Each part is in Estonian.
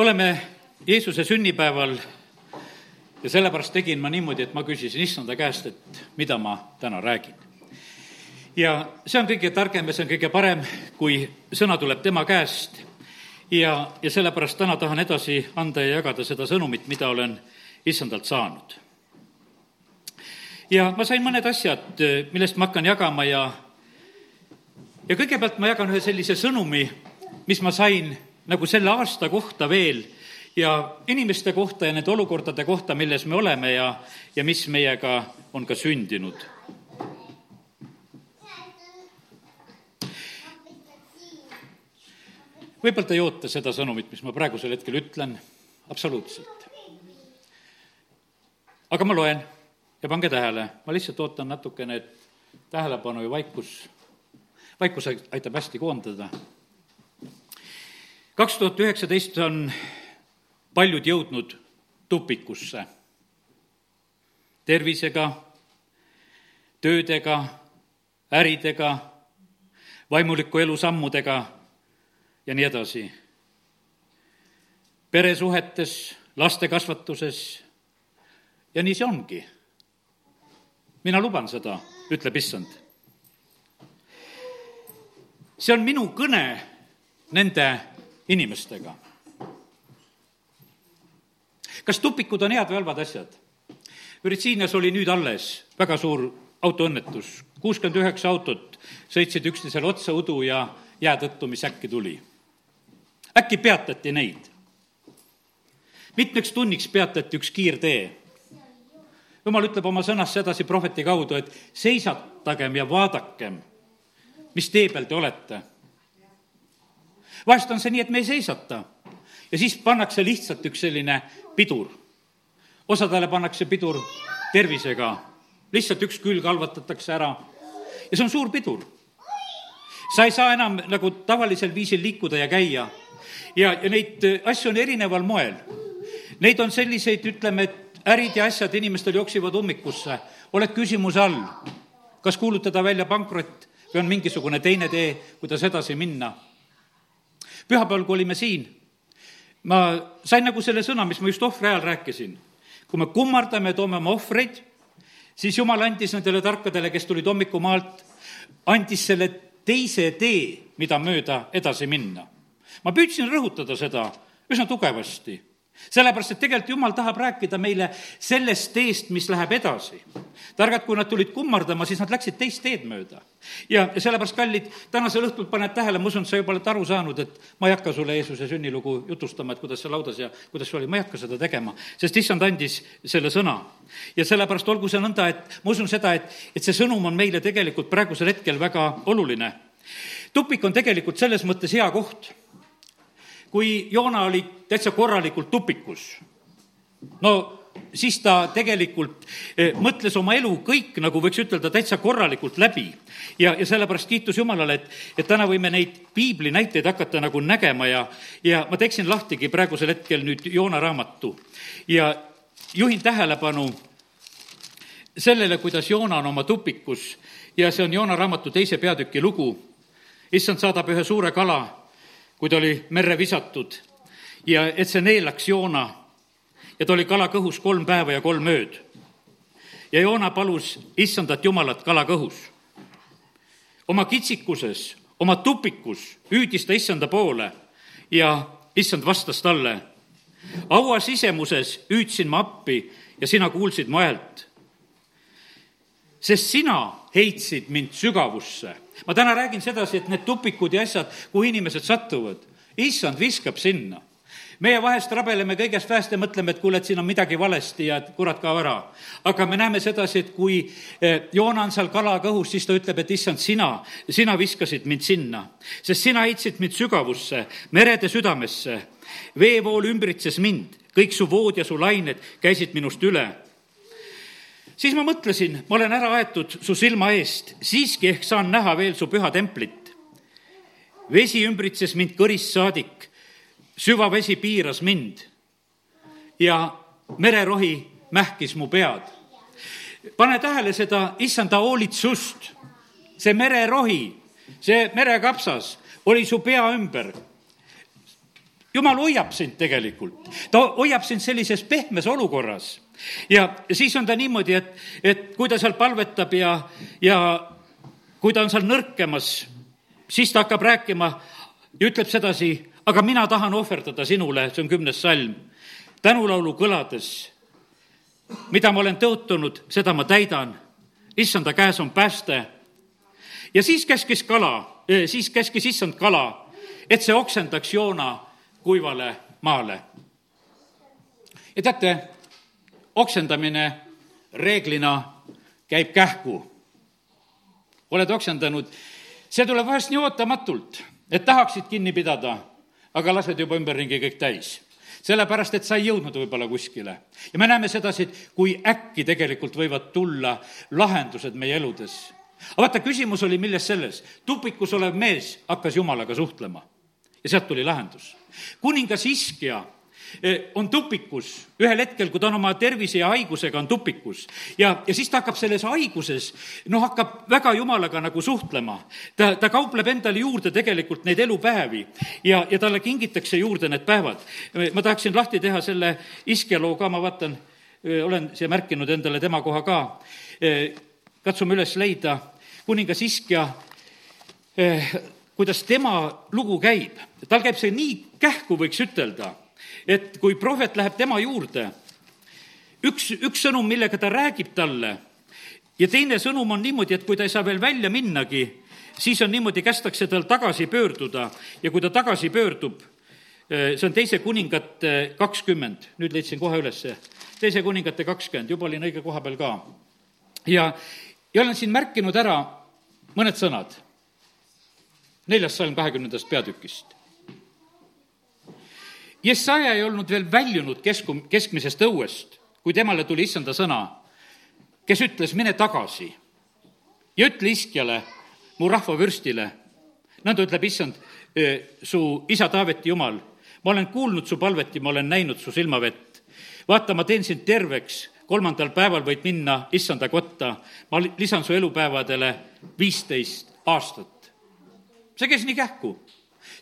oleme Jeesuse sünnipäeval ja sellepärast tegin ma niimoodi, et ma küsisin issanda käest, et mida ma täna räägin. ja see on kõige targem ja see on kõige parem, kui sõna tuleb tema käest ja, ja sellepärast täna tahan edasi anda ja jagada seda sõnumit, mida olen issandalt saanud. ja ma sain mõned asjad, millest ma hakkan jagama ja, ja kõigepealt ma jagan ühe sellise sõnumi, mis ma sain nagu selle aasta kohta veel ja inimeste kohta ja nende olukordade kohta, milles me oleme ja, ja mis meiega on ka sündinud. võib-olla te ei oota seda sõnumit, mis ma praegusel hetkel ütlen, absoluutselt. aga ma loen ja pange tähele, ma lihtsalt ootan natukene, et tähelepanu ja vaikus, vaikus aitab hästi koondada kaks tuhat üheksateist on paljud jõudnud tupikusse tervisega, töödega, äridega, vaimuliku elu sammudega ja nii edasi. peresuhetes, laste kasvatuses ja nii see ongi. mina luban seda, ütleb issand. see on minu kõne nende inimestega. kas tupikud on head või halvad asjad? Virginias oli nüüd alles väga suur autoõnnetus, kuuskümmend üheksa autot sõitsid üksteisele otsa udu ja jää tõttu, mis äkki tuli. äkki peatati neid. mitmeks tunniks peatati üks kiirtee. jumal ütleb oma sõnas sedasi prohveti kaudu, et seisatagem ja vaadakem, mis tee peal te olete vahest on see nii, et me ei seisata. Ja siis pannakse lihtsalt üks selline pidur. osadele pannakse pidur tervisega, lihtsalt üks külg halvatatakse ära. Ja see on suur pidur. sa ei saa enam nagu tavalisel viisil liikuda ja käia. Ja, ja neid asju on erineval moel. Neid on selliseid, ütleme, et ärid ja asjad inimestel jooksevad ummikusse, oled küsimuse all, kas kuulutada välja pankrot või on mingisugune teine tee, kuidas edasi minna pühapäeval, kui olime siin, ma sain nagu selle sõna, mis ma just ohvri ajal rääkisin. kui me kummardame, toome oma ohvreid, siis jumal andis nendele tarkadele, kes tulid hommikumaalt, andis selle teise tee, mida mööda edasi minna. ma püüdsin rõhutada seda üsna tugevasti sellepärast, et tegelikult Jumal tahab rääkida meile sellest teest, mis läheb edasi. targad, kui nad tulid kummardama, siis nad läksid teist teed mööda. ja sellepärast, kallid, tänasel õhtul paned tähele, ma usun, sa juba oled aru saanud, et ma ei hakka sulle Jeesuse sünnilugu jutustama, et kuidas see laudas ja kuidas see oli, ma ei hakka seda tegema, sest issand andis selle sõna. ja sellepärast olgu see nõnda, et ma usun seda, et, et see sõnum on meile tegelikult praegusel hetkel väga oluline. tupik on tegelikult selles mõttes hea koht kui Joona oli täitsa korralikult tupikus, no siis ta tegelikult eh, mõtles oma elu kõik, nagu võiks ütelda, täitsa korralikult läbi. ja, ja sellepärast kiitus Jumalale, et, et täna võime neid piibli näiteid hakata nagu nägema ja, ja ma teeksin lahtigi praegusel hetkel nüüd Joona raamatu ja juhin tähelepanu sellele, kuidas Joona on oma tupikus ja see on Joona raamatu teise peatüki lugu. issand saadab ühe suure kala kui ta oli merre visatud ja et see neelaks Joona ja ta oli kala kõhus kolm päeva ja kolm ööd. ja Joona palus issandat Jumalat kala kõhus. oma kitsikuses, oma tupikus hüüdis ta issanda poole ja issand vastas talle. haua sisemuses hüüdsin ma appi ja sina kuulsid mu häält. sest sina heitsid mind sügavusse. Ma täna räägin sedasi, et need tupikud ja asjad, kuhu inimesed satuvad, issand viskab sinna. Meie vahest rabeleme kõigest väest ja mõtleme, et kuule, et siin on midagi valesti ja et kurat, kao ära. aga me näeme sedasi, et kui eh, Joona on seal kala kõhus, siis ta ütleb, et issand, sina, sina viskasid mind sinna, sest sina heitsid mind sügavusse, merede südamesse. veevool ümbritses mind, kõik su vood ja su lained käisid minust üle siis ma mõtlesin, ma olen ära aetud su silma eest, siiski ehk saan näha veel su püha templit. vesi ümbritses mind kõrist saadik, süvavesi piiras mind ja mererohi mähkis mu pead. pane tähele seda issanda hoolitsust, see mererohi, see merekapsas oli su pea ümber jumal hoiab sind tegelikult, ta hoiab sind sellises pehmes olukorras. Ja siis on ta niimoodi, et, et kui ta seal palvetab ja, ja kui ta on seal nõrkemas, siis ta hakkab rääkima ja ütleb sedasi, aga mina tahan ohverdada sinule, see on kümnes salm, tänulaulu kõlades, mida ma olen tõotunud, seda ma täidan. issanda käes on pääste. ja siis käskis kala, eh, siis käskis issand kala, et see oksendaks Joona kuivale maale. ja teate, oksendamine reeglina käib kähku. oled oksendanud, see tuleb vahest nii ootamatult, et tahaksid kinni pidada, aga lased juba ümberringi kõik täis sellepärast, et sa ei jõudnud võib-olla kuskile. ja me näeme sedasi, et kui äkki tegelikult võivad tulla lahendused meie eludes. aga vaata, küsimus oli milles selles, tupikus olev mees hakkas jumalaga suhtlema ja sealt tuli lahendus. kuningas Iskja on tupikus ühel hetkel, kui ta on oma tervise ja haigusega, on tupikus. ja, ja siis ta hakkab selles haiguses, noh, hakkab väga jumalaga nagu suhtlema. ta, ta kaupleb endale juurde tegelikult neid elupäevi ja, ja talle kingitakse juurde need päevad. ma tahaksin lahti teha selle Iskja loo ka, ma vaatan, eh, olen siia märkinud endale tema koha ka. Eh, katsume üles leida, kuningas Iskja kuidas tema lugu käib. tal käib see nii kähku, võiks ütelda, et kui prohvet läheb tema juurde, üks, üks sõnum, millega ta räägib talle, ja teine sõnum on niimoodi, et kui ta ei saa veel välja minnagi, siis on niimoodi, kästakse tal tagasi pöörduda. Ja kui ta tagasi pöördub, eh, see on teise kuningate kakskümmend, nüüd leidsin kohe ülesse, teise kuningate kakskümmend, juba olin õige koha peal ka. ja, ja olen siin märkinud ära mõned sõnad. Neljas salm kahekümnendast peatükist. Jesaja ei olnud veel väljunud kesku, keskmisest õuest, kui temale tuli issanda sõna, kes ütles, mine tagasi ja ütle iskjale, mu rahva vürstile, nõnda ütleb issand, su isa Taaveti jumal, ma olen kuulnud su palvet ja ma olen näinud su silmavett. vaata, ma teen sind terveks, kolmandal päeval võid minna issanda kotta, ma lisan su elupäevadele viisteist aastat see käis nii kähku.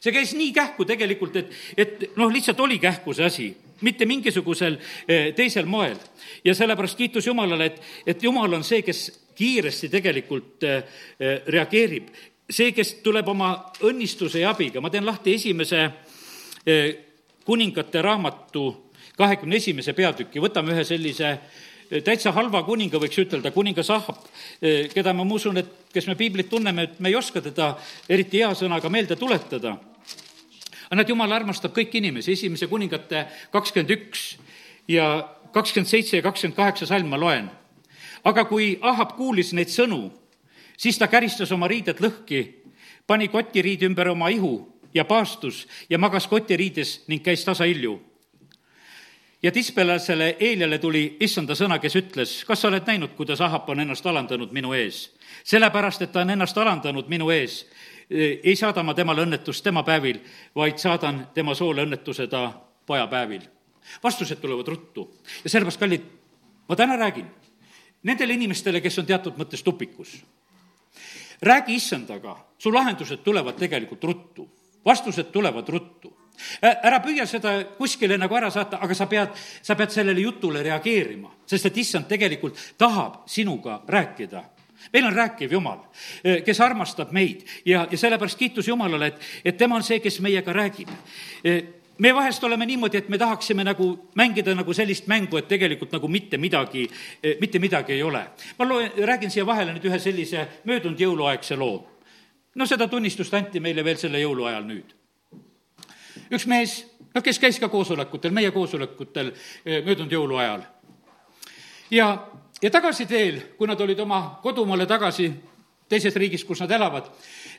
See käis nii kähku tegelikult, et, et noh, lihtsalt oli kähku see asi, mitte mingisugusel eh, teisel moel. ja sellepärast kiitus Jumalale, et, et Jumal on see, kes kiiresti tegelikult eh, eh, reageerib. see, kes tuleb oma õnnistuse ja abiga, ma teen lahti esimese kuningate raamatu kahekümne esimese peatüki, võtame ühe sellise täitsa halva kuninga, võiks ütelda, kuningas Ahab, eh, keda ma usun, et kes me piiblit tunneme, et me ei oska teda eriti hea sõnaga meelde tuletada. aga näed, jumal armastab kõiki inimesi, esimese kuningate kakskümmend üks ja kakskümmend seitse ja kakskümmend kaheksa salm ma loen. aga kui Ahab kuulis neid sõnu, siis ta käristas oma riided lõhki, pani kotiriidi ümber oma ihu ja paastus ja magas kotiriides ning käis tasahilju ja Tispelasele Eeliale tuli issanda sõna, kes ütles, kas sa oled näinud, kuidas Ahap on ennast alandanud minu ees? sellepärast, et ta on ennast alandanud minu ees, ei saada ma temale õnnetust tema päevil, vaid saadan tema soole õnnetuse ta pojapäevil. vastused tulevad ruttu ja sellepärast, kallid, ma täna räägin nendele inimestele, kes on teatud mõttes tupikus. räägi issandaga, su lahendused tulevad tegelikult ruttu, vastused tulevad ruttu ära püüa seda kuskile nagu ära saata, aga sa pead, sa pead sellele jutule reageerima, sest et issand tegelikult tahab sinuga rääkida meil on rääkiv Jumal, kes armastab meid ja, ja sellepärast kiitus Jumalale, et, et tema on see, kes meiega räägib. me vahest oleme niimoodi, et me tahaksime nagu mängida nagu sellist mängu, et tegelikult nagu mitte midagi, mitte midagi ei ole. ma loen, räägin siia vahele nüüd ühe sellise möödunud jõuluaegse loo. No seda tunnistust anti meile veel selle jõuluajal nüüd üks mees, noh, kes käis ka koosolekutel, meie koosolekutel eh, möödunud jõuluajal. ja, ja tagasiteel, kui nad olid oma kodumaale tagasi, teises riigis, kus nad elavad,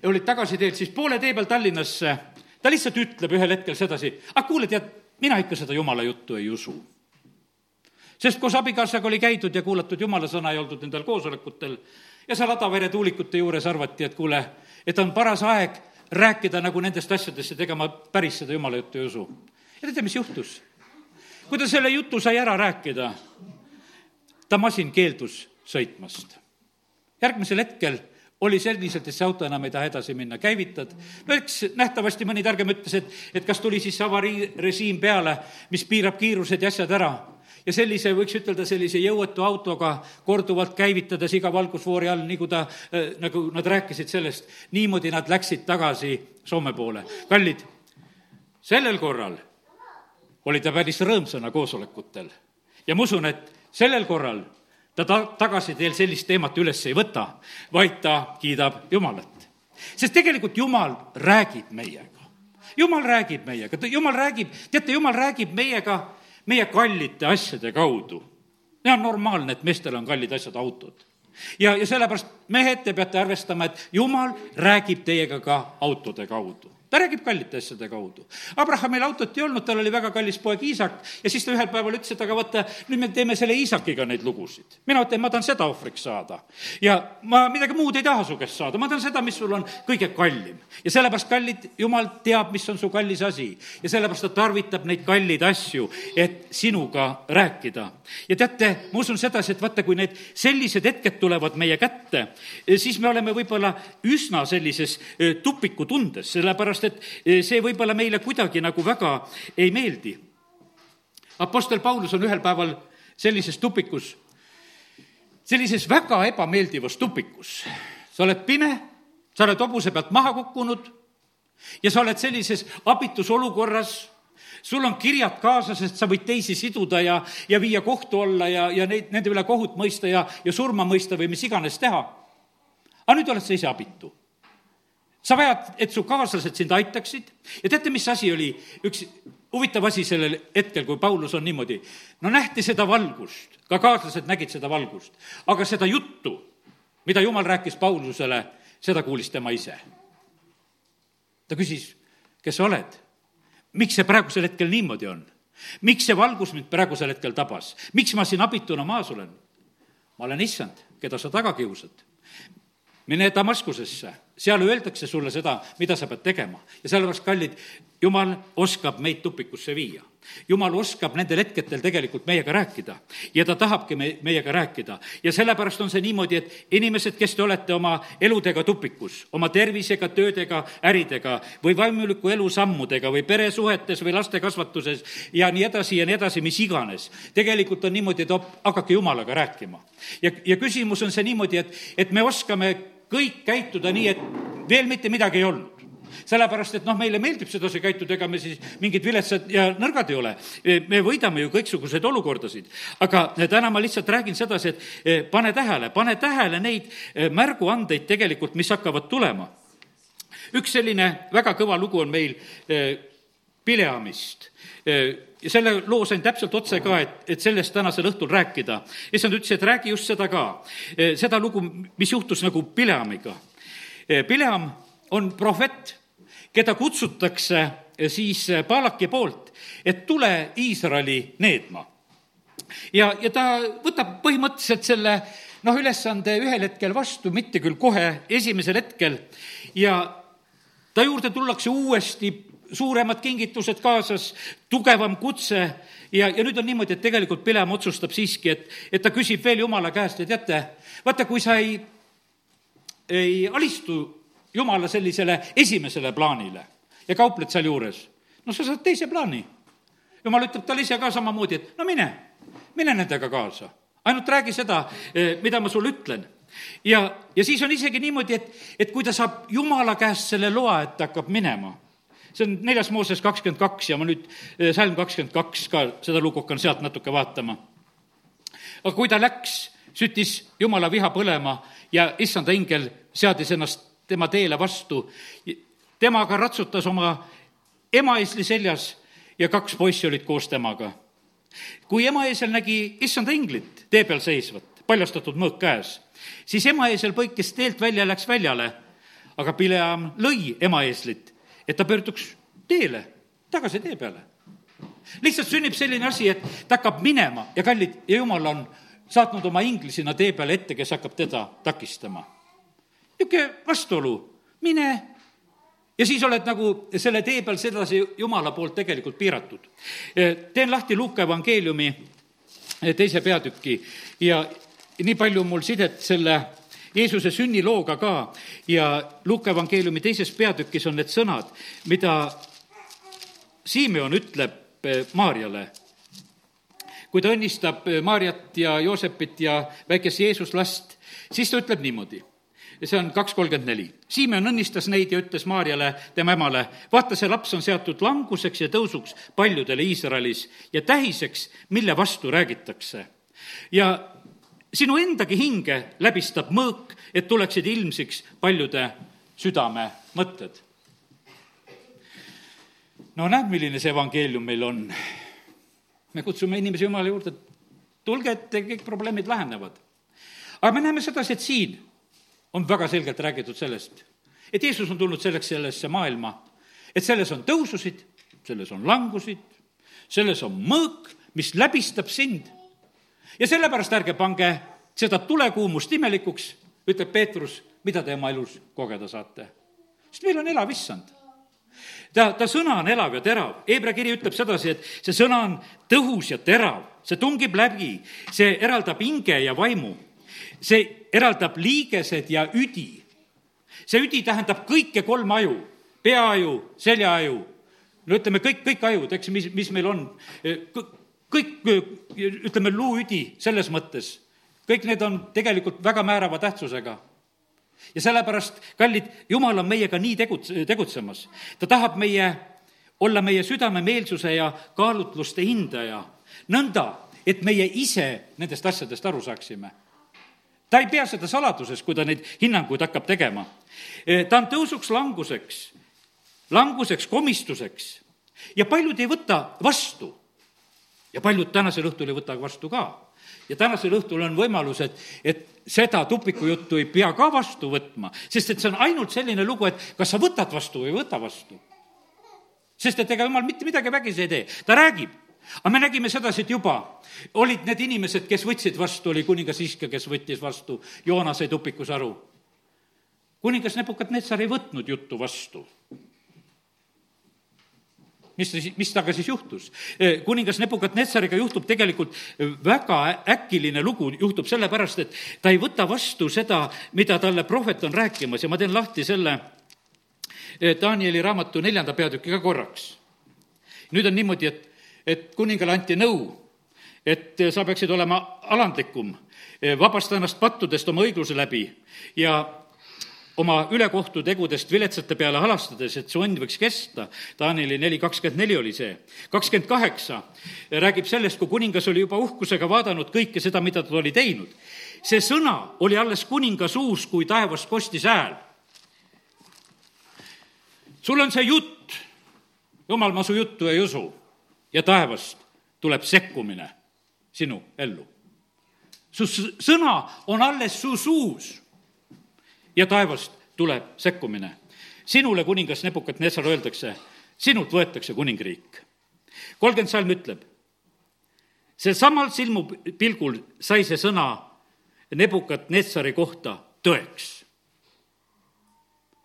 olid tagasiteel, siis poole tee peal Tallinnasse ta lihtsalt ütleb ühel hetkel sedasi, ah kuule, tead, mina ikka seda jumala juttu ei usu. sest koos abikaasaga oli käidud ja kuulatud jumala sõna ja oldud nendel koosolekutel ja seal Adavere tuulikute juures arvati, et kuule, et on paras aeg rääkida nagu nendest asjadest ja tegema päris seda jumala juttu ei usu. ja teate, mis juhtus? kui ta selle jutu sai ära rääkida, ta masin keeldus sõitmast. järgmisel hetkel oli selliselt, et see auto enam ei taha edasi minna, käivitad. no eks nähtavasti mõni targem ütles, et, et kas tuli siis avariirežiim peale, mis piirab kiirused ja asjad ära ja sellise, võiks ütelda, sellise jõuetu autoga korduvalt käivitades iga valgusfoori all, nii kui ta, äh, nagu nad rääkisid sellest, niimoodi nad läksid tagasi Soome poole. kallid, sellel korral oli ta päris rõõmsana koosolekutel ja ma usun, et sellel korral ta ta-, tagasi teel sellist teemat üles ei võta, vaid ta kiidab Jumalat. sest tegelikult Jumal räägib meiega. Jumal räägib meiega, Jumal räägib, teate, Jumal räägib meiega meie kallite asjade kaudu. ja on normaalne, et meestel on kallid asjad, autod. ja, ja sellepärast, mehed, te peate arvestama, et Jumal räägib teiega ka autode kaudu ta räägib kallite asjade kaudu. Abrahamil autot ei olnud, tal oli väga kallis poeg Iisak ja siis ta ühel päeval ütles, et aga vaata, nüüd me teeme selle Iisakiga neid lugusid. mina ütlen, ma tahan seda ohvriks saada. ja ma midagi muud ei taha su käest saada, ma tahan seda, mis sul on kõige kallim. ja sellepärast, kallid, jumal teab, mis on su kallis asi. ja sellepärast ta tarvitab neid kalleid asju, et sinuga rääkida. ja teate, ma usun sedasi, et vaata, kui need sellised hetked tulevad meie kätte, siis me oleme võib-olla üsna sellises eh, tupikutundes, sellepärast sellepärast et eh, see võib-olla meile kuidagi nagu väga ei meeldi. Apostel Paulus on ühel päeval sellises tupikus, sellises väga ebameeldivas tupikus. sa oled pime, sa oled hobuse pealt maha kukkunud ja sa oled sellises abitus olukorras sul on kirjad kaasas, et sa võid teisi siduda ja, ja viia kohtu alla ja, ja neid, nende üle kohut mõista ja, ja surma mõista või mis iganes teha. aga nüüd oled sa ise abitu sa vajad, et su kaaslased sind aitaksid ja teate, mis asi oli üks huvitav asi sellel hetkel, kui Paulus on niimoodi, no nähti seda valgust, ka kaaslased nägid seda valgust, aga seda juttu, mida jumal rääkis Paulusele, seda kuulis tema ise. ta küsis, kes sa oled? miks see praegusel hetkel niimoodi on? miks see valgus mind praegusel hetkel tabas? miks ma siin abituna maas olen? ma olen issand, keda sa taga kiusad mine Damaskusesse, seal öeldakse sulle seda, mida sa pead tegema. ja sellepärast, kallid, jumal oskab meid tupikusse viia. jumal oskab nendel hetkedel tegelikult meiega rääkida ja ta tahabki me, meiega rääkida. ja sellepärast on see niimoodi, et inimesed, kes te olete oma eludega tupikus, oma tervisega, töödega, äridega või vaimuliku elu sammudega või peresuhetes või laste kasvatuses ja nii edasi ja nii edasi, mis iganes. tegelikult on niimoodi, et op, hakake jumalaga rääkima. ja, ja küsimus on see niimoodi, et, et me oskame kõik käituda nii, et veel mitte midagi ei olnud sellepärast, et noh, meile meeldib sedasi käituda, ega me siis mingid viletsad ja nõrgad ei ole. me võidame ju kõiksuguseid olukordasid. aga täna ma lihtsalt räägin sedasi, et eh, pane tähele, pane tähele neid eh, märguandeid tegelikult, mis hakkavad tulema. üks selline väga kõva lugu on meil eh, Pileamist selle loo sain täpselt otse ka, et, et sellest tänasel õhtul rääkida. issand ütles, et räägi just seda ka, e, seda lugu, mis juhtus nagu Pileamiga. E, Pileam on prohvet, keda kutsutakse e, siis Paalaki poolt, et tule Iisraeli needma. ja, ja ta võtab põhimõtteliselt selle noh, ülesande ühel hetkel vastu, mitte küll kohe esimesel hetkel, ja ta juurde tullakse uuesti suuremad kingitused kaasas, tugevam kutse ja, ja nüüd on niimoodi, et tegelikult Pilem otsustab siiski, et, et ta küsib veel Jumala käest ja teate, vaata, kui sa ei, ei alistu Jumala sellisele esimesele plaanile ja kaupled sealjuures, no sa saad teise plaani. Jumal ütleb talle ise ka samamoodi, et no mine, mine nendega kaasa. ainult räägi seda, eh, mida ma sulle ütlen ja, ja siis on isegi niimoodi, et, et kui ta saab Jumala käest selle loa, et ta hakkab minema see on neljas Mooses kakskümmend kaks ja ma nüüd eh, salm kakskümmend kaks ka, seda lugu hakkan sealt natuke vaatama. aga kui ta läks, süttis jumala viha põlema ja issanda ingel seadis ennast tema teele vastu. temaga ratsutas oma emaisli seljas ja kaks poissi olid koos temaga. kui emaeesel nägi issanda inglit tee peal seisvat, paljastatud mõõk käes, siis emaeesel põikes teelt välja ja läks väljale. aga Pileam lõi emaeeslit et ta pöörduks teele, tagasi tee peale. lihtsalt sünnib selline asi, et ta hakkab minema ja kallid, ja jumal on saatnud oma ingli sinna tee peale ette, kes hakkab teda takistama. niisugune vastuolu, mine ja siis oled nagu selle tee peal sedasi Jumala poolt tegelikult piiratud. teen lahti Luuka evangeeliumi teise peatüki ja nii palju mul sidet selle Jeesuse sünnilooga ka ja Luuka evangeeliumi teises peatükis on need sõnad, mida Simeon ütleb eh, Maarjale, kui ta õnnistab eh, Maarjat ja Joosepit ja väikest Jeesuslast, siis ta ütleb niimoodi ja see on kaks kolmkümmend neli. Simeon õnnistas neid ja ütles Maarjale, tema emale, vaata, see laps on seatud languseks ja tõusuks paljudele Iisraelis ja tähiseks, mille vastu räägitakse. ja sinu endagi hinge läbistab mõõk, et tuleksid ilmsiks paljude südamemõtted. no näed, milline see evangeelium meil on. me kutsume inimesi Jumala juurde, tulge, et kõik probleemid lahenevad. aga me näeme sedasi, et siin on väga selgelt räägitud sellest, et Jeesus on tulnud selleks sellesse maailma, et selles on tõususid, selles on langusid, selles on mõõk, mis läbistab sind. Ja sellepärast ärge pange seda tulekuumust imelikuks, ütleb Peetrus, mida te oma elus kogeda saate. sest meil on elav issand. ta, ta sõna on elav ja terav. Hebra kiri ütleb sedasi, et see sõna on tõhus ja terav, see tungib läbi, see eraldab hinge ja vaimu see eraldab liigesed ja üdi. see üdi tähendab kõike kolme aju, peaaju, seljaaju, no ütleme, kõik, kõik ajud, eks, mis, mis meil on, kõik, ütleme, luuüdi selles mõttes, kõik need on tegelikult väga määrava tähtsusega ja sellepärast, kallid, Jumal on meiega nii tegut-, tegutsemas. ta tahab meie, olla meie südamemeelsuse ja kaalutluste hindaja, nõnda, et meie ise nendest asjadest aru saaksime ta ei pea seda saladuseks, kui ta neid hinnanguid hakkab tegema. E, ta on tõusuks languseks, languseks komistuseks ja paljud ei võta vastu. Ja paljud tänasel õhtul ei võta vastu ka. ja tänasel õhtul on võimalus, et, et seda tupikujuttu ei pea ka vastu võtma, sest et see on ainult selline lugu, et kas sa võtad vastu või ei võta vastu. sest et ega jumal mitte midagi vägisi ei tee, ta räägib aga me nägime sedasi, et juba olid need inimesed, kes võtsid vastu, oli kuningas Iske, kes võttis vastu, Joona sai tupikus aru. kuningas Nebukadnetsar ei võtnud juttu vastu. Mis mis temaga siis juhtus? E, kuningas Nebukadnetsariga juhtub tegelikult väga äkiline lugu, juhtub sellepärast, et ta ei võta vastu seda, mida talle prohvet on rääkimas ja ma teen lahti selle e, Danieli raamatu neljanda peatüki ka korraks. nüüd on niimoodi, et et kuningale anti nõu, et sa peaksid olema alandlikum, vabasta ennast pattudest oma õigluse läbi ja oma ülekohtu tegudest viletsate peale halastades, et su õnn võiks kesta. Taanili neli kakskümmend neli oli see. kakskümmend kaheksa räägib sellest, kui kuningas oli juba uhkusega vaadanud kõike seda, mida ta oli teinud. see sõna oli alles kuninga suus, kui taevast kostis hääl. sul on see jutt, jumal, ma su juttu ei usu ja taevast tuleb sekkumine sinu ellu. su sõna on alles su suus ja taevast tuleb sekkumine. sinule, kuningas Nebukadnessar, öeldakse, sinult võetakse kuningriik. kolmkümmend salm ütleb, sealsamal silmupilgul sai see sõna Nebukadnessari kohta tõeks.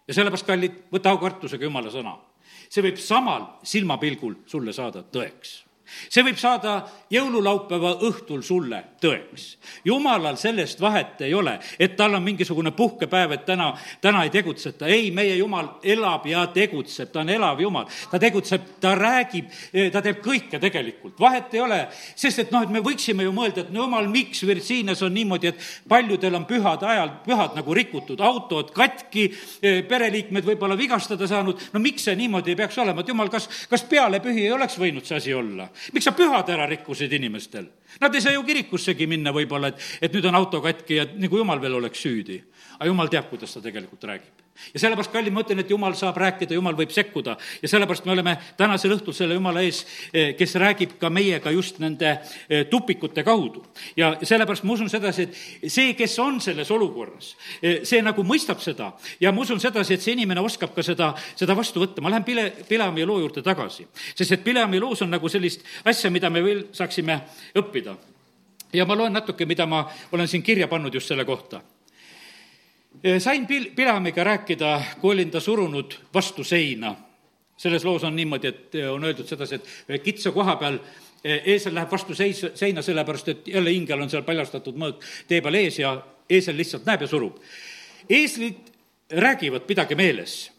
ja sellepärast, kallid, võta aukartusega jumala sõna see võib samal silmapilgul sulle saada tõeks see võib saada jõululaupäeva õhtul sulle tõeks. jumalal sellest vahet ei ole, et tal on mingisugune puhkepäev, et täna, täna ei tegutseta. ei, meie Jumal elab ja tegutseb, ta on elav Jumal. ta tegutseb, ta räägib, ta teeb kõike tegelikult, vahet ei ole. sest et noh, et me võiksime ju mõelda, et no jumal, miks Virginias on niimoodi, et paljudel on pühade ajal pühad nagu rikutud, autod katki, pereliikmed võib-olla vigastada saanud, no miks see niimoodi ei peaks olema, et jumal, kas, kas peale pühi ei oleks võinud see asi olla? Miks sa pühad ära rikkusid inimestel? Nad ei saa ju kirikussegi minna võib-olla, et, et nüüd on auto katki ja nagu jumal veel oleks süüdi. aga jumal teab, kuidas ta tegelikult räägib ja sellepärast, kallid, ma ütlen, et jumal saab rääkida, jumal võib sekkuda ja sellepärast me oleme tänasel õhtul selle jumala ees, eh, kes räägib ka meiega just nende eh, tupikute kaudu. ja sellepärast ma usun sedasi, et see, kes on selles olukorras, eh, see nagu mõistab seda ja ma usun sedasi, et see inimene oskab ka seda, seda vastu võtta. ma lähen Pile, Pileami loo juurde tagasi, sest et Pileami loos on nagu sellist asja, mida me veel saaksime õppida. ja ma loen natuke, mida ma olen siin kirja pannud just selle kohta sain Pil-, Pilamiga rääkida, kui olin ta surunud vastu seina. selles loos on niimoodi, et on öeldud sedasi, et kitsa koha peal eesel läheb vastu seis, seina, sellepärast et jälle ingel on seal paljastatud mõõk tee peal ees ja eesel lihtsalt näeb ja surub. eeslid räägivad, pidage meeles.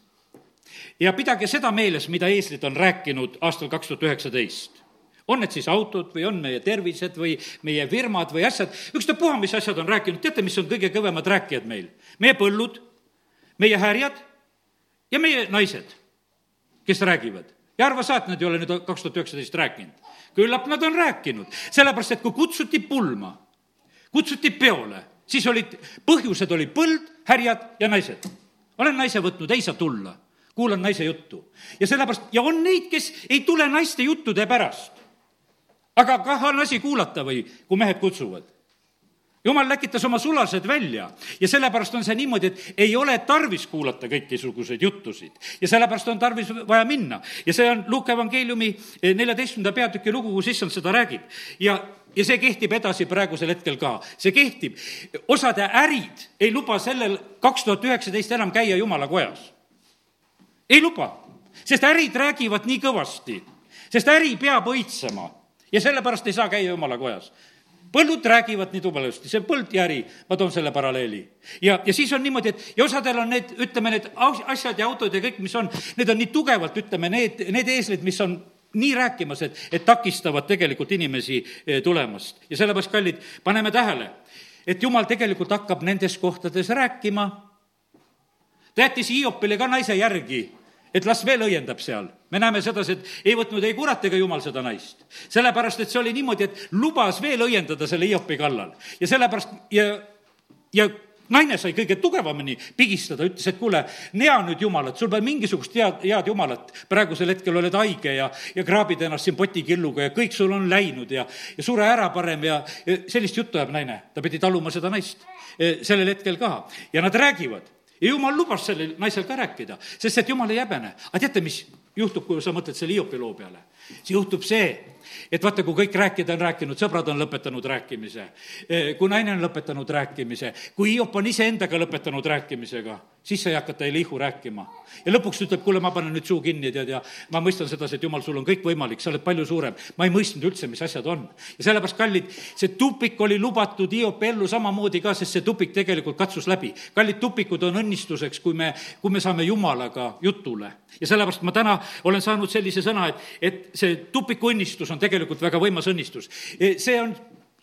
ja pidage seda meeles, mida eeslid on rääkinud aastal kaks tuhat üheksateist on need siis autod või on meie tervised või meie firmad või asjad, ükstapuha, mis asjad on rääkinud, teate, mis on kõige kõvemad rääkijad meil? meie põllud, meie härjad ja meie naised, kes räägivad. ja arva sa, et nad ei ole nüüd kaks tuhat üheksateist rääkinud. küllap nad on rääkinud, sellepärast et kui kutsuti pulma, kutsuti peole, siis olid, põhjused olid põld, härjad ja naised. olen naise võtnud, ei saa tulla kuulan naise juttu. ja sellepärast, ja on neid, kes ei tule naiste juttude pärast aga kah on asi kuulata või, kui mehed kutsuvad jumal läkitas oma sulased välja ja sellepärast on see niimoodi, et ei ole tarvis kuulata kõikisuguseid juttusid ja sellepärast on tarvis vaja minna. ja see on Luuke evangeeliumi eh, neljateistkümnenda peatüki lugu, kus issand seda räägib. ja, ja see kehtib edasi praegusel hetkel ka, see kehtib. osade ärid ei luba sellel kaks tuhat üheksateist enam käia jumala kojas. ei luba, sest ärid räägivad nii kõvasti, sest äri peab õitsema ja sellepärast ei saa käia jumala kojas põllud räägivad nii tubelusti, see põld ja äri, ma toon selle paralleeli. ja, ja siis on niimoodi, et ja osadel on need, ütleme, need asjad ja autod ja kõik, mis on, need on nii tugevalt, ütleme, need, need eeslid, mis on nii rääkimas, et, et takistavad tegelikult inimesi eh, tulemast. ja sellepärast, kallid, paneme tähele, et jumal tegelikult hakkab nendes kohtades rääkima. ta jättis Hiopile ka naise järgi et las veel õiendab seal. me näeme sedasi, et ei võtnud ei kurat ega jumal seda naist. sellepärast, et see oli niimoodi, et lubas veel õiendada selle Hiopi kallal ja sellepärast ja, ja naine sai kõige tugevamini pigistada, ütles, et kuule, nea nüüd Jumalat, sul pole mingisugust head, head Jumalat. praegusel hetkel oled haige ja, ja kraabid ennast siin potikilluga ja kõik sul on läinud ja, ja sure ära parem ja, ja sellist juttu ajab naine. ta pidi taluma seda naist eh, sellel hetkel ka ja nad räägivad ja jumal lubas sellel naisel ka rääkida, sest et jumal ei häbene. aga teate, mis juhtub, kui sa mõtled selle Hiopi loo peale? see juhtub see, et vaata, kui kõik rääkida on rääkinud, sõbrad on lõpetanud rääkimise, kui naine on lõpetanud rääkimise, kui Hiop on iseendaga lõpetanud rääkimisega, siis sai hakata Elihu rääkima. ja lõpuks ütleb, kuule, ma panen nüüd suu kinni, tead, ja ma mõistan sedasi, et jumal, sul on kõik võimalik, sa oled palju suurem. ma ei mõistnud üldse, mis asjad on. ja sellepärast, kallid, see tupik oli lubatud Hiopi ellu samamoodi ka, sest see tupik tegelikult katsus läbi. kallid tupikud on õnnistuseks, kui me, kui me saame Jumalaga jutule. ja sellepärast ma täna olen saanud sellise sõna, et, et see tupiku õnnistus on tegelikult väga võimas õnnistus. see on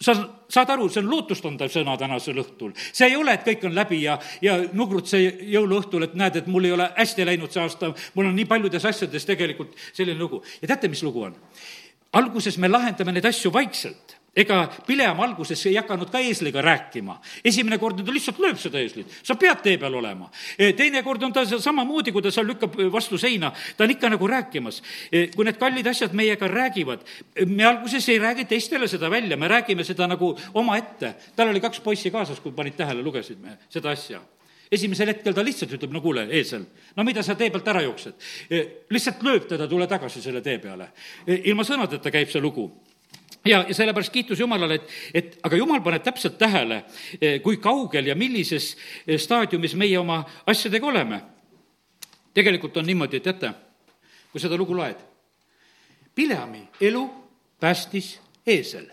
sa saad aru, see on lootustandev sõna tänasel õhtul. see ei ole, et kõik on läbi ja, ja nugrud see jõuluõhtul, et näed, et mul ei ole hästi läinud see aasta, mul on nii paljudes asjades tegelikult selline lugu. ja teate, mis lugu on? alguses me lahendame neid asju vaikselt ega Pileam alguses ei hakanud ka eesliga rääkima. esimene kord ta lihtsalt lööb seda eeslit, sa pead tee peal olema. E, teine kord on ta samamoodi, kui ta seal lükkab vastu seina, ta on ikka nagu rääkimas. E, kui need kallid asjad meiega räägivad, me alguses ei räägi teistele seda välja, me räägime seda nagu omaette. tal oli kaks poissi kaasas, kui panid tähele, lugesid me seda asja esimesel hetkel ta lihtsalt ütleb, no kuule, eesel, no mida sa tee pealt ära jooksed? E, lihtsalt lööb teda, tule tagasi selle tee peale. ilma sõnadeta käib see lugu ja, ja sellepärast kiitus Jumalale, et, et aga Jumal paneb täpselt tähele, eh, kui kaugel ja millises eh, staadiumis meie oma asjadega oleme. tegelikult on niimoodi, et teate, kui seda lugu loed, Pileami elu päästis eesel.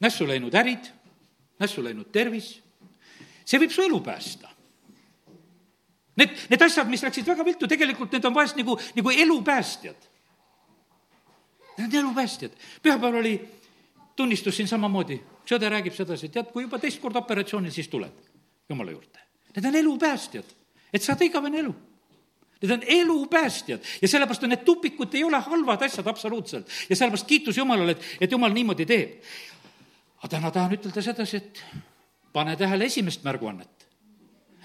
nässu läinud ärid, nässu läinud tervis, see võib su elu päästa. Need, need asjad, mis läksid väga viltu, tegelikult need on vahest nagu, nagu elupäästjad Need elupäästjad. pühapäeval oli tunnistus siin samamoodi, üks õde räägib sedasi, tead, kui juba teist korda operatsioonil, siis tuled jumala juurde. Need on elupäästjad, et saada igavene elu. Need on elupäästjad ja sellepärast on need tupikud, ei ole halvad asjad absoluutselt. ja sellepärast kiitus Jumalale, et, et Jumal niimoodi teeb. aga täna tahan ütelda sedasi, et pane tähele esimest märguannet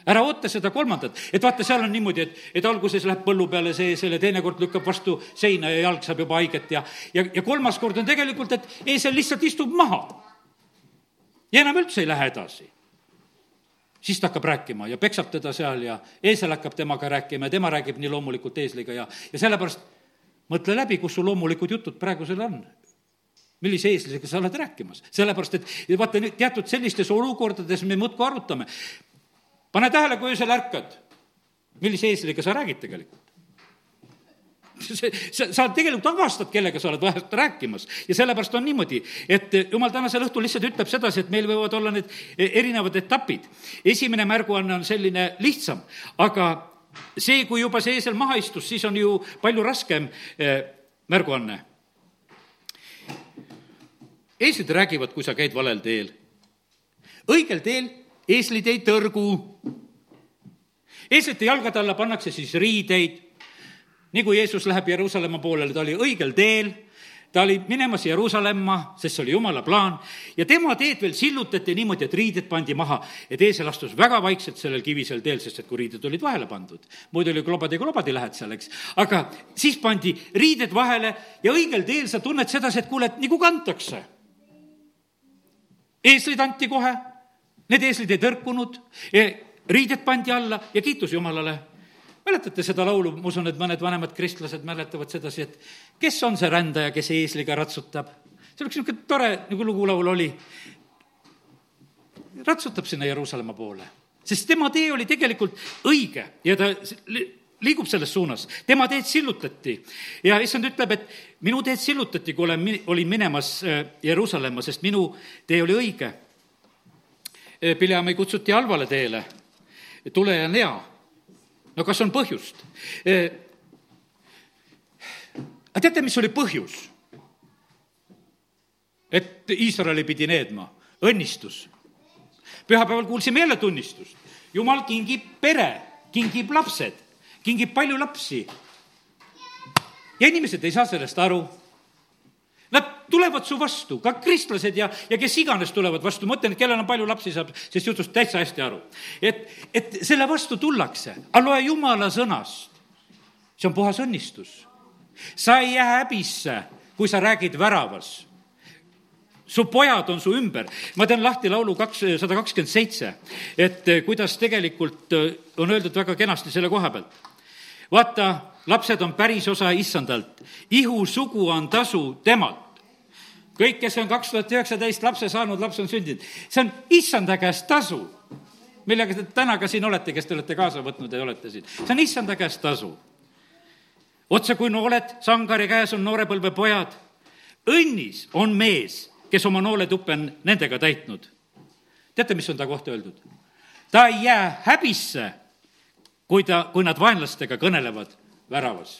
ära oota seda kolmandat, et vaata, seal on niimoodi, et, et alguses läheb põllu peale see, selle teinekord lükkab vastu seina ja jalg saab juba haiget ja, ja, ja kolmas kord on tegelikult, et eesel lihtsalt istub maha. ja enam üldse ei lähe edasi. siis ta hakkab rääkima ja peksab teda seal ja eesel hakkab temaga rääkima ja tema räägib nii loomulikult eesliga ja, ja sellepärast mõtle läbi, kus sul loomulikud jutud praegusel on millise eeslisega sa oled rääkimas, sellepärast et vaata, teatud sellistes olukordades me muudkui arutame pane tähele, kui öösel ärkad, millise eesliga sa räägid tegelikult. see, sa, sa tegelikult avastad, kellega sa oled vahest rääkimas ja sellepärast on niimoodi, et jumal tänasel õhtul lihtsalt ütleb sedasi, et meil võivad olla need erinevad etapid. esimene märguanne on selline lihtsam, aga see, kui juba see eesel maha istus, siis on ju palju raskem eh, märguanne. eeslid räägivad, kui sa käid valel teel. õigel teel eeslid ei tõrgu. eeslite jalgade alla pannakse siis riideid. Nii kui Jeesus läheb Jeruusalemma poolele, ta oli õigel teel, ta oli minemas Jeruusalemma, sest see oli jumala plaan, ja tema teed veel sillutati niimoodi, et riided pandi maha, et eesel astus väga vaikselt sellel kivisel teel, sest et kui riided olid vahele pandud, muidu oli klobadi klobadi lähed seal, eks, aga siis pandi riided vahele ja õigel teel sa tunned sedasi, et kuule, et nagu kantakse. eeslid anti kohe, need eeslid ei tõrkunud, riided pandi alla ja kiitus Jumalale mäletate seda laulu, ma usun, et mõned vanemad kristlased mäletavad sedasi, et kes on see rändaja, kes eesliga ratsutab? see oleks niisugune tore, nagu lugulaul oli. ratsutab sinna Jeruusalemma poole, sest tema tee oli tegelikult õige ja ta liigub selles suunas, tema teed sillutati. ja issand ütleb, et minu teed sillutati, kui olen, olin minemas äh, Jeruusalemma, sest minu tee oli õige. Äh, Pileami kutsuti halvale teele, tule ja nea no kas on põhjust? aga teate, mis oli põhjus? et Iisraeli pidi needma, õnnistus. pühapäeval kuulsime jälle tunnistust. jumal kingib pere, kingib lapsed, kingib palju lapsi. ja inimesed ei saa sellest aru Nad tulevad su vastu, ka kristlased ja, ja kes iganes tulevad vastu, ma ütlen, et kellel on palju lapsi, saab sellest jutust täitsa hästi aru. et, et selle vastu tullakse, aga loe jumala sõnast. see on puhas õnnistus. sa ei jää häbisse, kui sa räägid väravas su pojad on su ümber. ma teen lahti laulu kaks, sada kakskümmend seitse, et kuidas tegelikult on öeldud väga kenasti selle koha pealt. vaata, lapsed on päris osa issandalt, ihusugu on tasu temalt. kõik, kes on kaks tuhat üheksateist lapse saanud, laps on sündinud, see on issanda käest tasu. millega te täna ka siin olete, kes te olete kaasa võtnud ja olete siin, see on issanda käest tasu. otse kui nooled, sangari käes on noorepõlve pojad. õnnis on mees, kes oma nooletuppe on nendega täitnud. teate, mis on ta kohta öeldud? ta ei jää häbisse, kui ta, kui nad vaenlastega kõnelevad väravas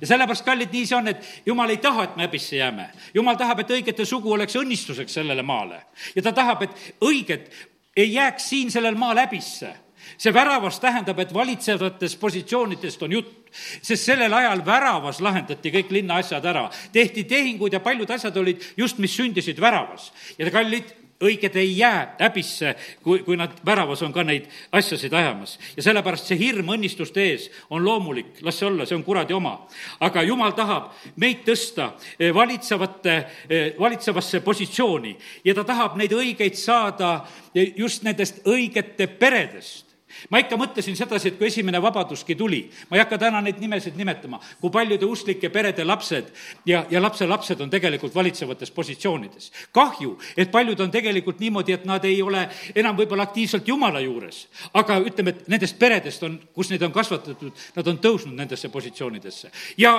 ja sellepärast, kallid, nii see on, et jumal ei taha, et me häbisse jääme. jumal tahab, et õigete sugu oleks õnnistuseks sellele maale. ja ta tahab, et õiged ei jääks siin sellel maal häbisse. see väravas tähendab, et valitsevatest positsioonidest on jutt, sest sellel ajal väravas lahendati kõik linna asjad ära. tehti tehingud ja paljud asjad olid just, mis sündisid väravas. ja kallid, õiged ei jää häbisse, kui, kui nad väravas on ka neid asjasid ajamas. ja sellepärast see hirm õnnistuste ees on loomulik, las see olla, see on kuradi oma. aga jumal tahab meid tõsta eh, valitsevate, eh, valitsevasse positsiooni ja ta tahab neid õigeid saada eh, just nendest õigete peredest ma ikka mõtlesin sedasi, et kui esimene vabaduski tuli, ma ei hakka täna neid nimesid nimetama, kui paljude usklike perede lapsed ja, ja lapselapsed on tegelikult valitsevates positsioonides. kahju, et paljud on tegelikult niimoodi, et nad ei ole enam võib-olla aktiivselt Jumala juures, aga ütleme, et nendest peredest on, kus neid on kasvatatud, nad on tõusnud nendesse positsioonidesse ja,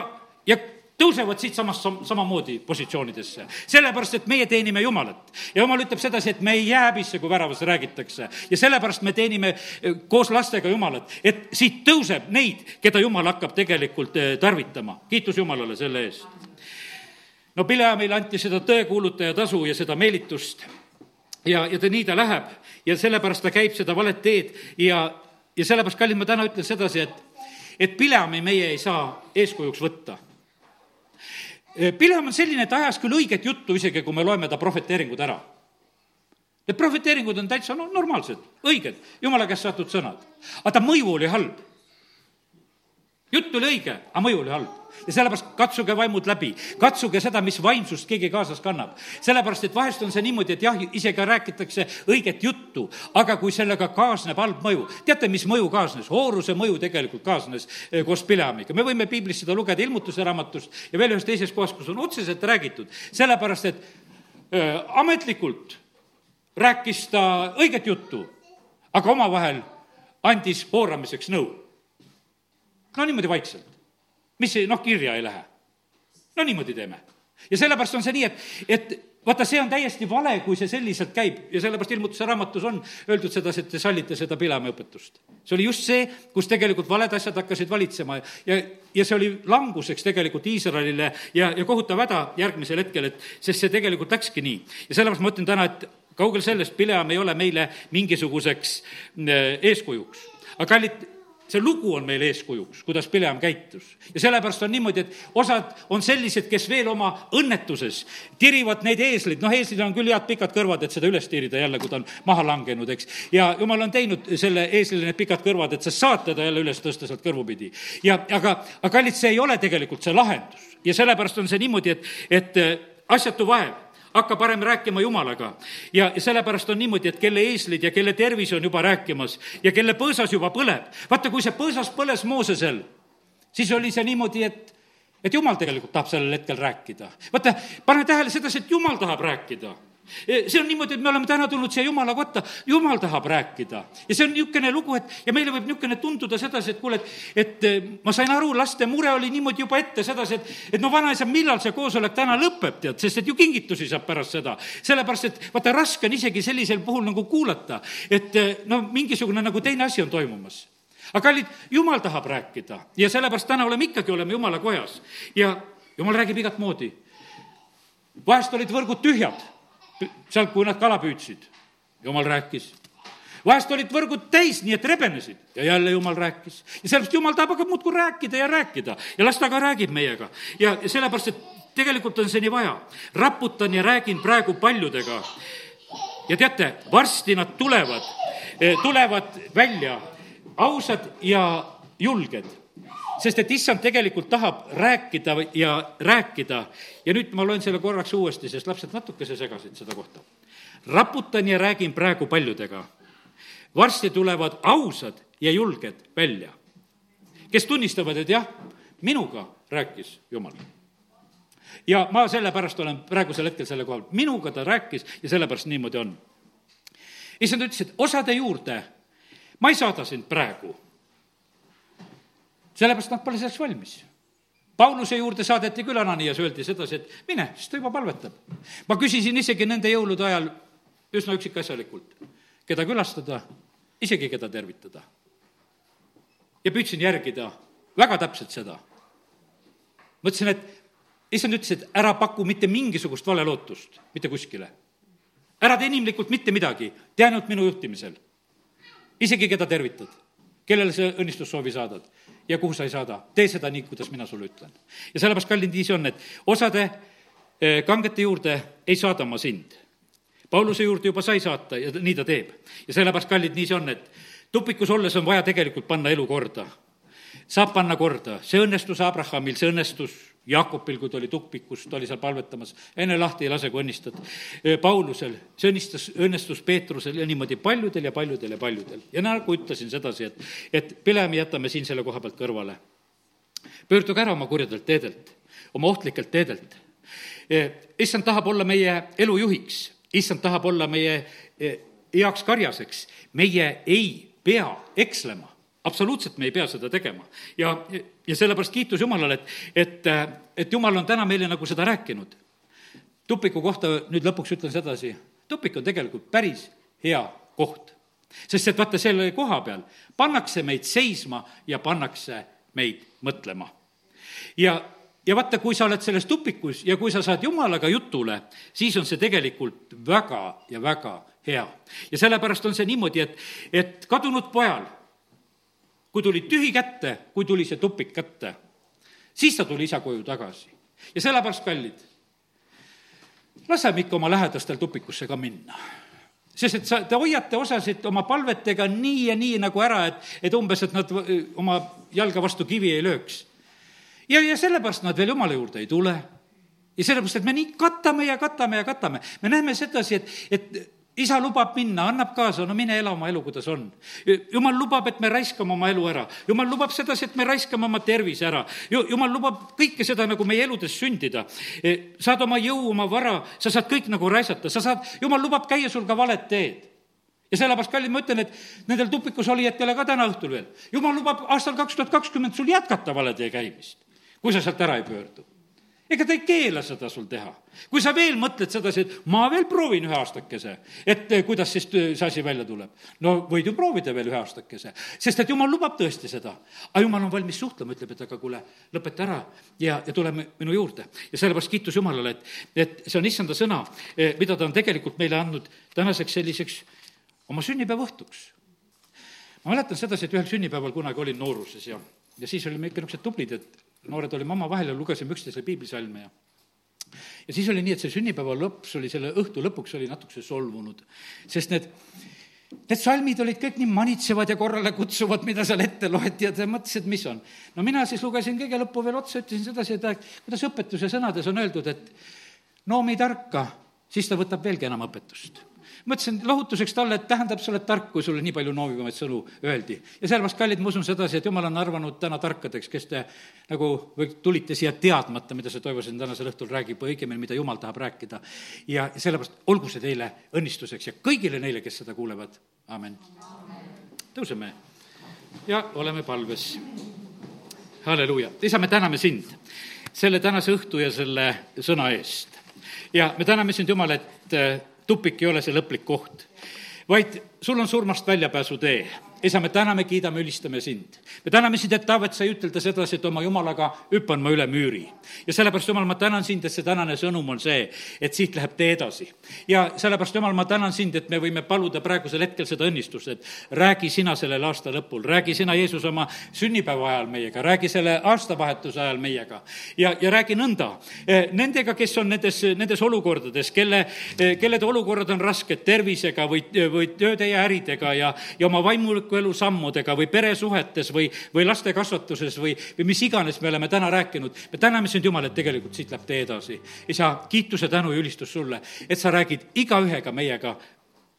ja tõusevad siitsamast sam-, samamoodi positsioonidesse. sellepärast, et meie teenime Jumalat. ja Jumal ütleb sedasi, et me ei jää häbisse, kui väravas räägitakse. ja sellepärast me teenime eh, koos lastega Jumalat, et siit tõuseb neid, keda Jumal hakkab tegelikult eh, tarvitama. kiitus Jumalale selle eest. no Pileamile anti seda tõekuulutaja tasu ja seda meelitust ja, ja ta nii ta läheb ja sellepärast ta käib seda valet teed ja, ja sellepärast, kallid, ma täna ütlen sedasi, et et Pileami meie ei saa eeskujuks võtta Pileam on selline, et ajas küll õiget juttu, isegi kui me loeme ta prohveteeringud ära. Need prohveteeringud on täitsa no, normaalsed, õiged, jumala käest saadud sõnad. aga ta mõju oli halb. Jutt oli õige, aga mõju oli halb ja sellepärast katsuge vaimud läbi, katsuge seda, mis vaimsust keegi kaasas kannab. sellepärast, et vahest on see niimoodi, et jah, isegi räägitakse õiget juttu, aga kui sellega kaasneb halb mõju, teate, mis mõju kaasnes? hooruse mõju tegelikult kaasnes eh, koos Pileamiga. me võime piiblist seda lugeda ilmutuse raamatust ja veel ühes teises kohas, kus on otseselt räägitud, sellepärast et öö, eh, ametlikult rääkis ta õiget juttu, aga omavahel andis hooramiseks nõu. No niimoodi vaikselt mis noh, kirja ei lähe. no niimoodi teeme. ja sellepärast on see nii, et, et vaata, see on täiesti vale, kui see selliselt käib ja sellepärast ilmutuse raamatus on öeldud sedasi, et te sallite seda Pilami õpetust. see oli just see, kus tegelikult valed asjad hakkasid valitsema ja, ja see oli languseks tegelikult Iisraelile ja, ja kohutav häda järgmisel hetkel, et sest see tegelikult läkski nii. ja sellepärast ma ütlen täna, et kaugel sellest, Pileam ei ole meile mingisuguseks äh, eeskujuks. aga kallid see lugu on meile eeskujuks, kuidas Pileam käitus. ja sellepärast on niimoodi, et osad on sellised, kes veel oma õnnetuses tirivad neid eesleid, noh, eeslil on küll head pikad kõrvad, et seda üles tirida jälle, kui ta on maha langenud, eks. ja jumal on teinud selle eeslile need pikad kõrvad, et sa saad teda jälle üles tõsta sealt kõrvupidi. ja aga, aga kallid, see ei ole tegelikult see lahendus ja sellepärast on see niimoodi, et, et asjatu vaev hakka parem rääkima Jumalaga. ja sellepärast on niimoodi, et kelle eeslid ja kelle tervis on juba rääkimas ja kelle põõsas juba põleb. vaata, kui see põõsas põles Moosesel, siis oli see niimoodi, et et jumal tegelikult tahab sellel hetkel rääkida. vaata, pane tähele sedasi, et jumal tahab rääkida see on niimoodi, et me oleme täna tulnud siia Jumala kotta, Jumal tahab rääkida. ja see on niisugune lugu, et ja meile võib niisugune tunduda sedasi, et kuule, et, et e, ma sain aru, laste mure oli niimoodi juba ette sedasi, et, et no vanaisa, millal see koosolek täna lõpeb, tead, sest et ju kingitusi saab pärast seda. sellepärast, et vaata, raske on isegi sellisel puhul nagu kuulata, et e, no mingisugune nagu teine asi on toimumas aga kallid, jumal tahab rääkida ja sellepärast täna oleme ikkagi, oleme jumala kojas ja jumal räägib igat moodi. vahest olid võrgud tühjad sealt, kui nad kala püüdsid. jumal rääkis. vahest olid võrgud täis, nii et rebenesid ja jälle jumal rääkis. ja sellepärast jumal tahab aga muudkui rääkida ja rääkida ja las ta ka räägib meiega. ja sellepärast, et tegelikult on see nii vaja. raputan ja räägin praegu paljudega. ja teate, varsti nad tulevad, eh, tulevad välja ausad ja julged sest et issand tegelikult tahab rääkida ja rääkida ja nüüd ma loen selle korraks uuesti, sest lapsed natukese segasid seda kohta. raputan ja räägin praegu paljudega. varsti tulevad ausad ja julged välja, kes tunnistavad, et jah, minuga rääkis Jumal ja ma sellepärast olen praegusel hetkel selle kohal, minuga ta rääkis ja sellepärast niimoodi on. issand ütles, et osade juurde ma ei saada sind praegu sellepärast nad pole selleks valmis. Pauluse juurde saadeti küll Ananias, öeldi sedasi, et mine, siis ta juba palvetab. ma küsisin isegi nende jõulude ajal üsna üksikasjalikult, keda külastada, isegi keda tervitada. ja püüdsin järgida väga täpselt seda. mõtlesin, et issand ütles, et ära paku mitte mingisugust valelootust mitte kuskile. ära tee inimlikult mitte midagi, tee ainult minu juhtimisel. isegi keda tervitad, kellele sa õnnistussoovi saadad ja kuhu sa ei saada. tee seda nii, kuidas mina sulle ütlen. ja sellepärast, kallid, nii see on, et osade eh, kangete juurde ei saada ma sind. Pauluse juurde juba sai saata ja nii ta teeb. ja sellepärast, kallid, nii see on, et tupikus olles on vaja tegelikult panna elu korda. Saab panna korda, see õnnestus Abrahamil, see õnnestus Jakobil, kui ta oli tukpikus, ta oli seal palvetamas, enne lahti ei lase, kui õnnistad. Paulusel, see õnnistas, õnnestus Peetrusel ja niimoodi paljudel ja paljudel ja paljudel. ja nagu ütlesin sedasi, et, et Pilemi jätame siin selle koha pealt kõrvale. pöörduge ära oma kurjadelt teedelt, oma ohtlikelt teedelt. issand tahab olla meie elu juhiks, issand tahab olla meie heaks karjaseks, meie ei pea ekslema absoluutselt me ei pea seda tegema. ja, ja sellepärast kiitus Jumalale, et, et, et Jumal on täna meile nagu seda rääkinud. tupiku kohta nüüd lõpuks ütlen sedasi, tupik on tegelikult päris hea koht. sest et vaata, selle koha peal pannakse meid seisma ja pannakse meid mõtlema. ja, ja vaata, kui sa oled selles tupikus ja kui sa saad Jumalaga jutule, siis on see tegelikult väga ja väga hea. ja sellepärast on see niimoodi, et, et kadunud pojal kui tuli tühi kätte, kui tuli see tupik kätte, siis ta tuli isa koju tagasi. ja sellepärast, kallid, laseme ikka oma lähedastel tupikusse ka minna sest et sa, te hoiate osasid oma palvetega nii ja nii nagu ära, et, et umbes, et nad oma jalga vastu kivi ei lööks. ja, ja sellepärast nad veel jumala juurde ei tule. ja sellepärast, et me nii katame ja katame ja katame. me näeme sedasi, et, et isa lubab minna, annab kaasa, no mine ela oma elu, kuidas on. jumal lubab, et me raiskame oma elu ära. jumal lubab sedasi, et me raiskame oma tervise ära. jumal lubab kõike seda nagu meie eludes sündida. E, saad oma jõu, oma vara, sa saad kõik nagu raisata, sa saad, jumal lubab käia sul ka valet teed ja sellepärast, kallid, ma ütlen, et nendel tupikus olijatele ka täna õhtul veel, jumal lubab aastal kaks tuhat kakskümmend sul jätkata vale tee käimist kui sa sealt ära ei pöördu ega ta ei keela seda sul teha. kui sa veel mõtled sedasi, et ma veel proovin ühe aastakese, et eh, kuidas siis see asi välja tuleb. no võid ju proovida veel ühe aastakese, sest et jumal lubab tõesti seda. aga jumal on valmis suhtlema, ütleb, et aga kuule, lõpeta ära ja, ja tule minu juurde. ja sellepärast kiitus Jumalale, et, et see on issanda sõna, eh, mida ta on tegelikult meile andnud tänaseks selliseks oma sünnipäeva õhtuks. ma mäletan sedasi, et ühel sünnipäeval kunagi olin nooruses ja, ja siis olime ikka niisugused tublid, et noored olime omavahel ja lugesime üksteisele piiblisalme ja ja siis oli nii, et see sünnipäeva lõps oli, selle õhtu lõpuks oli natukese solvunud, sest need Need salmid olid kõik nii manitsevad ja korrale kutsuvad, mida seal ette loeti ja ta mõtles, et mis on. no mina siis lugesin kõige lõppu veel otsa, ütlesin sedasi, et kuidas õpetuse sõnades on öeldud, et noomi tarka, siis ta võtab veelgi enam õpetust mõtlesin lohutuseks talle, et tähendab, sa oled tark, kui sulle nii palju noovivamaid sõnu öeldi. ja sellepärast, kallid, ma usun sedasi, et jumal on arvanud täna tarkadeks, kes te nagu või tulite siia teadmata, mida see Toivo siin tänasel õhtul räägib või õigemini, mida jumal tahab rääkida. ja sellepärast olgu see teile õnnistuseks ja kõigile neile, kes seda kuulevad, amen. tõuseme ja oleme palves. halleluuja, isa, me täname sind selle tänase õhtu ja selle sõna eest. ja me täname sind, Jumal, et tupik ei ole see lõplik koht, vaid sul on surmast väljapääsutee isa, me täname, kiidame, ülistame sind. me täname sind, et Taavet sai ütelda sedasi, et oma jumalaga hüppan ma üle müüri. ja sellepärast, jumal, ma tänan sind, et see tänane sõnum on see, et siit läheb tee edasi. ja sellepärast, jumal, ma tänan sind, et me võime paluda praegusel hetkel seda õnnistust, et räägi sina sellel aasta lõpul, räägi sina, Jeesus, oma sünnipäeva ajal meiega, räägi selle aastavahetuse ajal meiega. ja, ja räägi nõnda eh, nendega, kes on nendes, nendes olukordades, kelle, eh, kellede olukorrad on rasked tervisega või, või tööde ja äridega ja, ja oma vaimuliku isikliku elu sammudega või peresuhetes või, või laste kasvatuses või, või mis iganes me oleme täna rääkinud. me täname sind, Jumal, et tegelikult siit läheb tee edasi. isa, kiituse, tänu ja ülistus sulle, et sa räägid igaühega meiega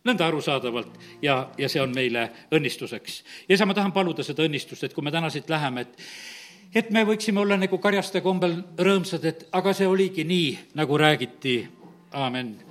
nõnda arusaadavalt ja, ja see on meile õnnistuseks. ja isa, ma tahan paluda seda õnnistust, et kui me täna siit läheme, et et me võiksime olla nagu karjaste kombel rõõmsad, et aga see oligi nii, nagu räägiti, aamen